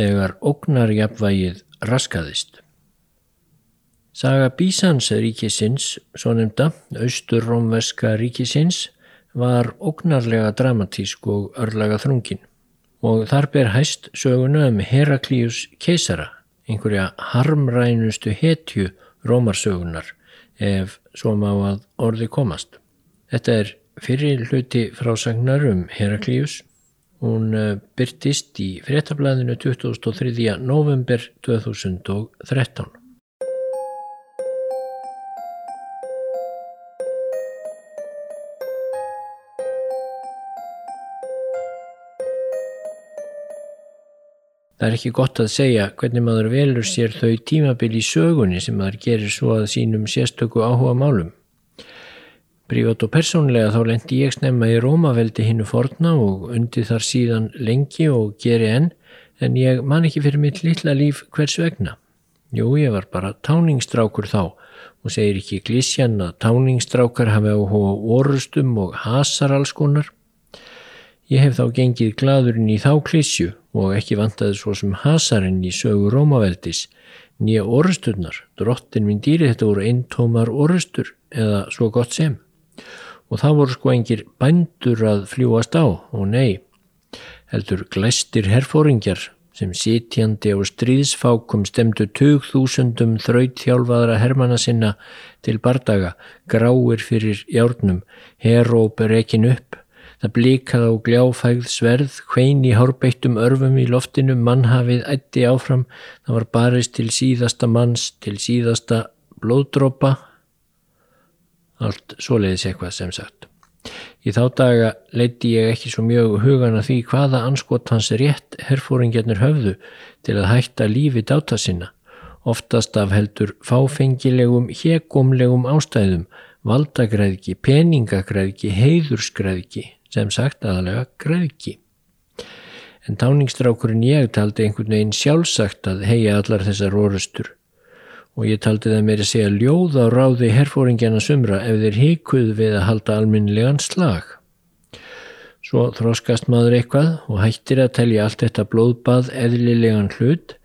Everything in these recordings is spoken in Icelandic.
þegar ógnarjapvægið raskaðist. Saga Bísans ríkisins, svo nefnda, austur-rómveska ríkisins, var ógnarlega dramatísk og örlaga þrungin og þar ber hæst söguna um Heraklíus keisara, einhverja harmrænustu hetju rómarsögunar ef svo má að orði komast. Þetta er fyrir hluti frásagnar um Heraklíus. Hún eh, byrtist í fréttablaðinu 23. november 2013. Það er ekki gott að segja hvernig maður velur sér þau tímabil í sögunni sem maður gerir svo að sínum sérstöku áhuga málum. Prívat og persónlega þá lendi ég snemma í Rómaveldi hinnu forna og undi þar síðan lengi og geri enn en ég man ekki fyrir mitt litla líf hvers vegna. Jú, ég var bara táningsstrákur þá og segir ekki glísjan að táningsstrákar hafi áhuga orustum og hasar alls konar. Ég hef þá gengið gladurinn í þá klísju og ekki vantaði svo sem hasarinn í sögu Rómaveldis, nýja orusturnar, drottin minn dýri þetta voru eintómar orustur eða svo gott sem. Og það voru sko engir bændur að fljúast á og nei, heldur glæstir herfóringjar sem sitjandi á stríðsfákum stemdu 20.000 þrautþjálfaðra hermana sinna til bardaga, gráir fyrir járnum, heróp er ekin upp, Það blíkað á gljáfægð sverð, hvein í hárbeittum örfum í loftinu, mannhafið ætti áfram, það var barist til síðasta manns, til síðasta blóðdrópa, allt svoleiðis eitthvað sem sagt. Í þá daga leiti ég ekki svo mjög hugana því hvaða anskot hans rétt herfóringjarnir höfðu til að hætta lífi dáta sinna, oftast af heldur fáfengilegum, hegumlegum ástæðum, valdagræðki, peningagræðki, heiðurskræðki, sem sagt aðalega græðki. En táningstrákurinn ég taldi einhvern veginn sjálfsagt að heia allar þessar orustur og ég taldi það meira að segja ljóð á ráði herfóringjana sumra ef þeir híkuð við að halda alminlegan slag. Svo þróskast maður eitthvað og hættir að telja allt þetta blóðbað eðlilegan hlut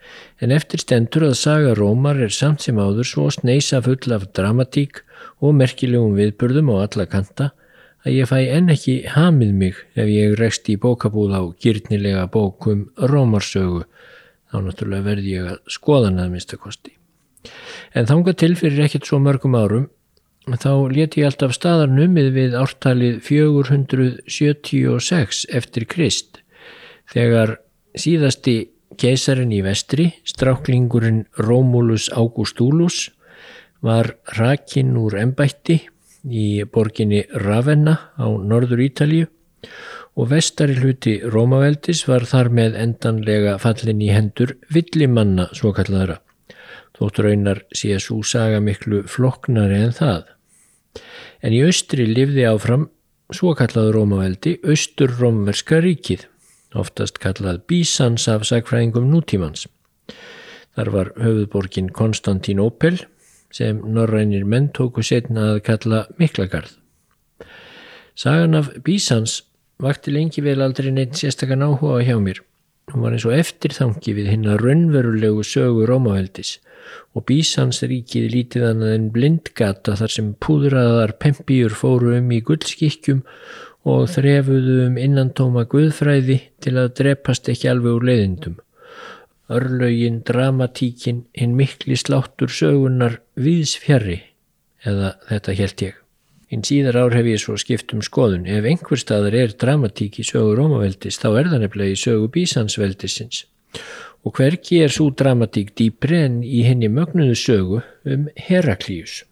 en eftir stendur að saga Rómar er samt sem áður svo sneisa full af dramatík og merkilegum viðburðum á alla kanta að ég fæ enn ekki hamið mig ef ég rekst í bókabúð á gyrnilega bókum Rómarsögu, þá náttúrulega verði ég að skoða hann að minnstakosti. En þánga til fyrir ekkert svo mörgum árum, þá leti ég alltaf staðarnumið við ártalið 476 eftir Krist, þegar síðasti keisarin í vestri, stráklingurinn Rómulus Augustulus, var rakinn úr embætti í borginni Ravenna á norður Ítalíu og vestari hluti Rómaveldis var þar með endanlega fallin í hendur villimanna svo kallaðara. Þóttur raunar sé að svo saga miklu floknari en það. En í austri livði áfram svo kallaður Rómaveldi austur-rómverska ríkið, oftast kallað Bísans af sagfræðingum nútímans. Þar var höfuðborgin Konstantín Opel sem norrænir menn tóku setna að kalla Miklagarð. Sagan af Bísans vakti lengi vel aldrei neitt sérstakann áhuga hjá mér. Hún var eins og eftirþangi við hinn að raunverulegu sögu Rómaveldis og Bísans ríkið lítið annað en blindgata þar sem púðraðar pempíur fóru um í guldskikkjum og þrefuðu um innantóma guðfræði til að drepast ekki alveg úr leiðindum örlögin, dramatíkin, hinn mikli sláttur sögunar viðs fjari, eða þetta held ég. Hinn síðar ár hef ég svo skipt um skoðun, ef einhver staðar er dramatík í sögu Rómaveldis, þá er það nefnilega í sögu Bísansveldisins. Og hverki er svo dramatík dýpri en í henni mögnuðu sögu um Heraklíus.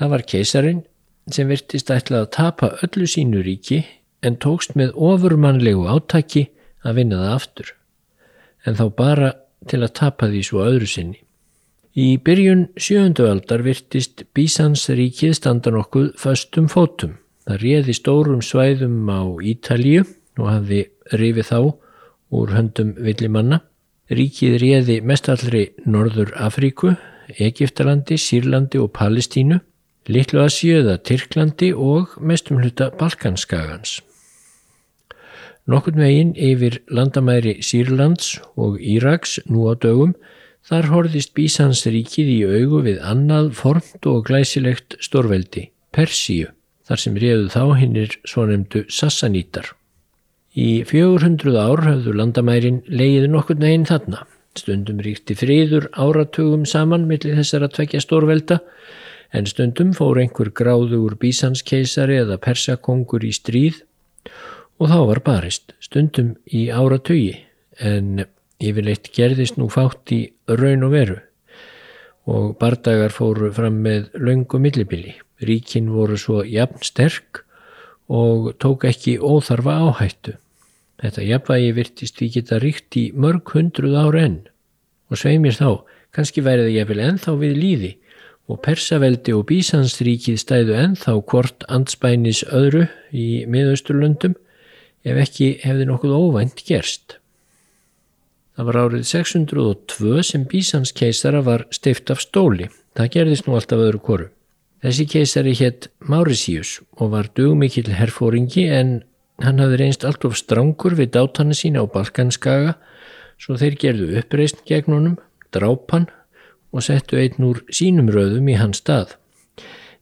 Það var keisarin sem virtist ætlað að tapa öllu sínu ríki en tókst með ofurmannlegu átaki að vinna það aftur en þá bara til að tapa því svo öðru sinni. Í byrjun sjööndu aldar virtist Bísansríkið standa nokkuð föstum fótum. Það réði stórum svæðum á Ítalíu og hafði rifið þá úr höndum villimanna. Ríkið réði mestallri Norður Afríku, Egiptalandi, Sýrlandi og Palestínu, Littlu Asjöða, Tyrklandi og mestum hluta Balkanskagans. Nokkurn veginn yfir landamæri Sýrlands og Íraks nú á dögum þar horðist Bísansríkið í augu við annað formt og glæsilegt stórveldi, Persíu, þar sem réðu þá hinnir svonemdu Sassanítar. Í 400 ár hafðu landamærin leiði nokkurn veginn þarna. Stundum ríkti friður áratugum saman millir þessar að tvekja stórvelda en stundum fór einhver gráður bísanskeisari eða persakongur í stríð og þá var barist, stundum í áratugi, en yfirleitt gerðist nú fátt í raun og veru og bardagar fóru fram með laungu millibili. Ríkin voru svo jafn sterk og tók ekki óþarfa áhættu. Þetta jafnvægi virtist því geta ríkt í mörg hundruð ára enn og sveimir þá, kannski væri það jafnvel ennþá við líði og Persaveldi og Bísansríkið stæðu ennþá hvort anspænis öðru í miðausturlöndum ef ekki hefði nokkuð óvænt gerst. Það var árið 602 sem Bísans keisara var stift af stóli. Það gerðist nú alltaf öðru koru. Þessi keisari hétt Mauritius og var dugmikill herfóringi en hann hafði reynst allt of strangur við dátanna sína á Balkanskaga svo þeir gerðu uppreist gegn honum, drápan og settu einn úr sínum röðum í hans stað.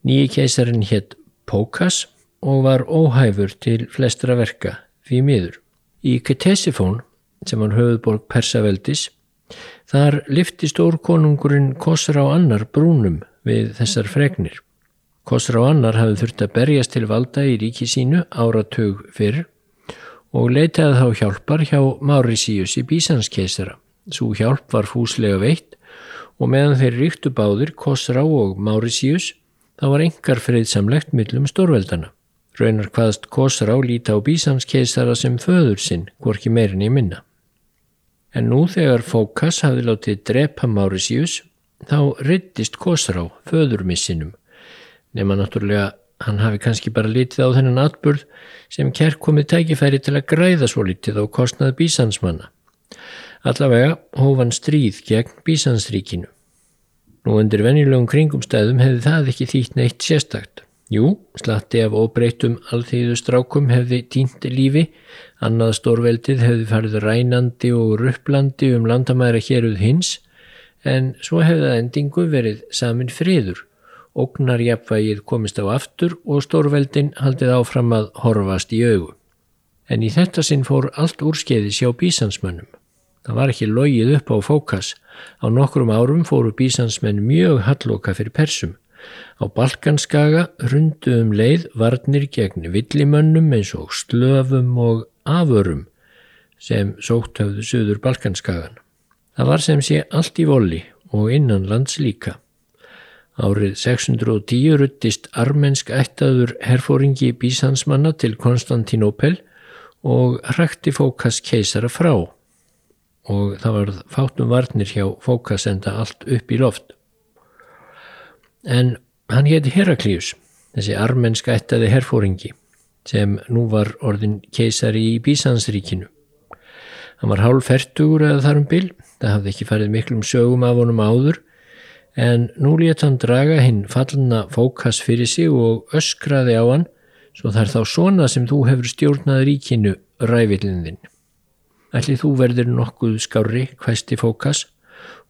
Nýji keisarin hétt Pókas og var óhæfur til flestra verka því miður. Í Ketesifón, sem var höfuðborg Persaveldis, þar lifti stórkonungurinn Kosra á annar brúnum við þessar fregnir. Kosra á annar hafði þurft að berjast til valda í ríki sínu áratug fyrr og leitaði þá hjálpar hjá Mauritius í Bísanskeisara. Svo hjálp var fúslega veitt og meðan þeir ríktu báðir Kosra og Mauritius þá var engar friðsamlegt millum stórveldana. Raunar hvaðst Kosrá líta á bísanskeisara sem föður sinn, hvorki meirin í minna. En nú þegar Fókas hafði látið drepa Mauritius, þá ryttist Kosrá föðurmissinum, nema náttúrulega hann hafi kannski bara litið á þennan atburð sem kærk komið tækifæri til að græða svo litið á kostnað bísansmanna. Allavega hófan stríð gegn bísansríkinu. Nú undir venjulegum kringumstæðum hefði það ekki þýtt neitt sérstakt. Jú, slatti af óbreytum alþýðustrákum hefði tínt lífi, annað stórveldið hefði farið rænandi og rupplandi um landamæra héruð hins, en svo hefði það endingu verið samin friður, ógnarjapvægið komist á aftur og stórveldin haldið áfram að horfast í augu. En í þetta sinn fór allt úrskeiði sjá bísansmönnum. Það var ekki logið upp á fókas, á nokkrum árum fóru bísansmenn mjög halloka fyrir persum. Á Balkanskaga rundu um leið varnir gegn villimönnum eins og slöfum og aförum sem sótt höfðu söður Balkanskagan. Það var sem sé allt í voli og innanlands líka. Árið 610 ruttist armensk ættaður herfóringi bísansmanna til Konstantinopel og hrækti Fókas keisara frá og það var fátum varnir hjá Fókas enda allt upp í loft en hann hétti Heraklius, þessi armensk ættaði herfóringi sem nú var orðin keisari í Bísansríkinu. Hann var hálf færtugur eða þarum bil, það hafði ekki farið miklum sögum af honum áður, en nú létt hann draga hinn fallna fókas fyrir sig og öskraði á hann, svo þar þá svona sem þú hefur stjórnað ríkinu rævillin Ætli þú verður nokkuð skári, hvæsti fókas,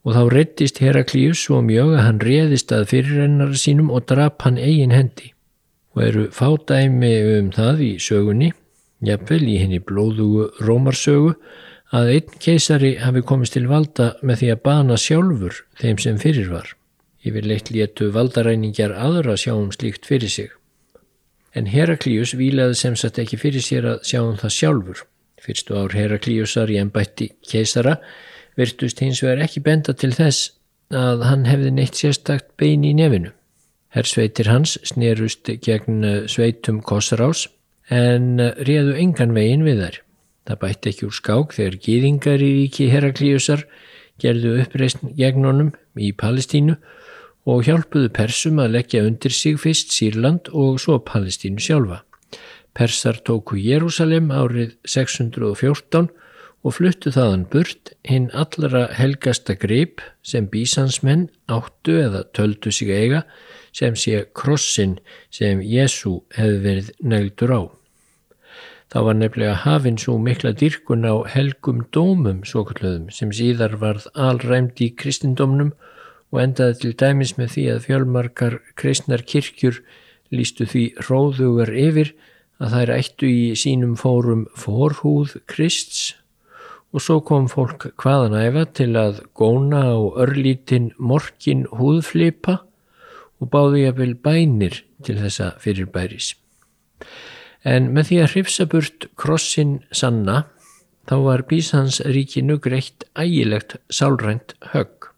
og þá reyttist Heraklíus svo mjög að hann réðist að fyrirrennar sínum og drap hann eigin hendi og eru fádæmi um það í sögunni, jafnvel í henni blóðugu rómarsögu, að einn keisari hafi komist til valda með því að bana sjálfur þeim sem fyrir var. Yfirleitt léttu valdaræningjar aðra sjá um slíkt fyrir sig. En Heraklíus vílaði sem sagt ekki fyrir sér að sjá um það sjálfur. Fyrstu ár Heraklíusar í ennbætti keisara virtust hins vegar ekki benda til þess að hann hefði neitt sérstakt bein í nefinu. Hersveitir hans snerust gegn eh, sveitum Kossarás en eh, réðu engan vegin við þær. Það bætti ekki úr skák þegar gýðingar í ríki Heraklíusar gerðu uppreist gegn honum í Palestínu og hjálpuðu Persum að leggja undir sig fyrst Sýrland og svo Palestínu sjálfa. Persar tóku Jérúsalem árið 614 og fluttu þaðan burt hinn allra helgasta grip sem bísansmenn áttu eða töldu sig eiga sem sé krossin sem Jésu hefði verið negldur á. Þá var nefnilega hafinn svo mikla dyrkun á helgum dómum svokulluðum sem síðar varð alræmd í kristindómnum og endaði til dæmis með því að fjölmarkar kristnar kirkjur lístu því róðugar yfir að þær ættu í sínum fórum forhúð krists og svo kom fólk hvaðan æfa til að góna á örlítinn morkin húðflipa og báðu ég að vil bænir til þessa fyrirbæris. En með því að hrifsa burt krossin sanna þá var Bísans ríkinu greitt ægilegt sálrænt högg.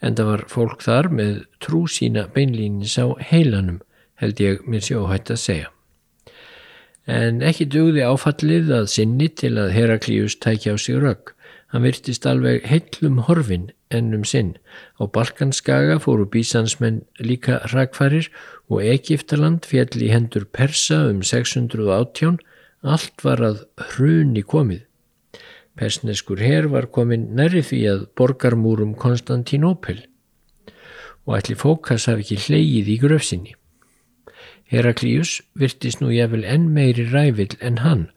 En það var fólk þar með trú sína beinlýnis á heilanum held ég mér sjóhætt að segja. En ekki dugði áfallið að sinni til að Heraklíus tækja á sig rögg. Hann virtist alveg heillum horfin ennum sinn. Á Balkanskaga fóru bísansmenn líka ragfarir og Egiptaland fjall í hendur Persa um 618. Allt var að hruni komið. Persneskur herr var komin næri því að borgarmúrum Konstantinopel og ætli fókas hafi ekki hleyið í gröfsinni. Heraklíus virtist nú jafnvel enn meiri rævill en hann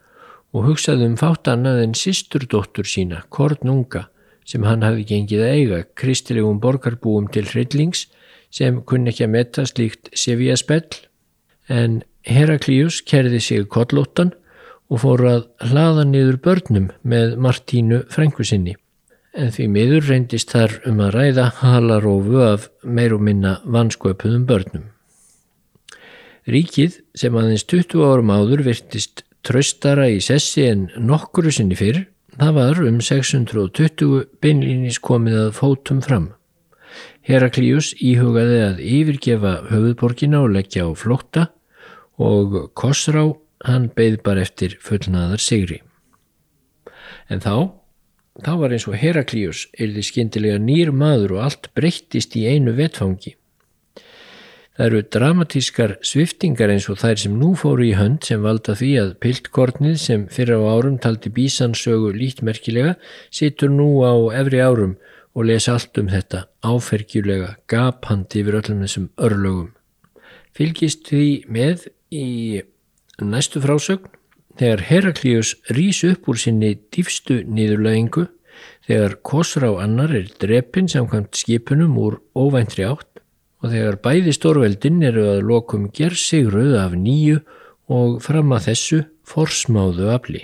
og hugsaði um fátt annað en sisturdóttur sína, Kornunga, sem hann hafi gengið að eiga, kristilegum borgarbúum til hryllings sem kunni ekki að metta slíkt Sevilla spell, en Heraklíus kerði sig kollóttan og fór að hlaða niður börnum með Martínu frængusinni. En því miður reyndist þar um að ræða halarófu af meir og minna vansköpuðum börnum. Ríkið sem aðeins 20 árum áður virtist tröstara í sessi en nokkuru sinni fyrr Það var um 620 beinlýnis komið að fótum fram. Heraklíus íhugaði að yfirgefa höfuðborgina og leggja á flótta og Kosrá hann beigð bara eftir fullnaðar sigri. En þá, þá var eins og Heraklíus erði skindilega nýr maður og allt breyttist í einu vetfangi. Það eru dramatískar sviftingar eins og þær sem nú fóru í hönd sem valda því að piltkornið sem fyrir á árum taldi bísansögu lítmerkilega situr nú á efri árum og lesa allt um þetta áfergjulega gapandi yfir öllum þessum örlögum. Fylgist því með í næstu frásögn þegar Heraklíus rýs upp úr sinni dýfstu nýðurlægingu þegar Kosrá annar er drepin samkvæmt skipunum úr óvæntri átt og þegar bæði stórveldin eru að lokum gerð sigruð af nýju og fram að þessu forsmáðu afli.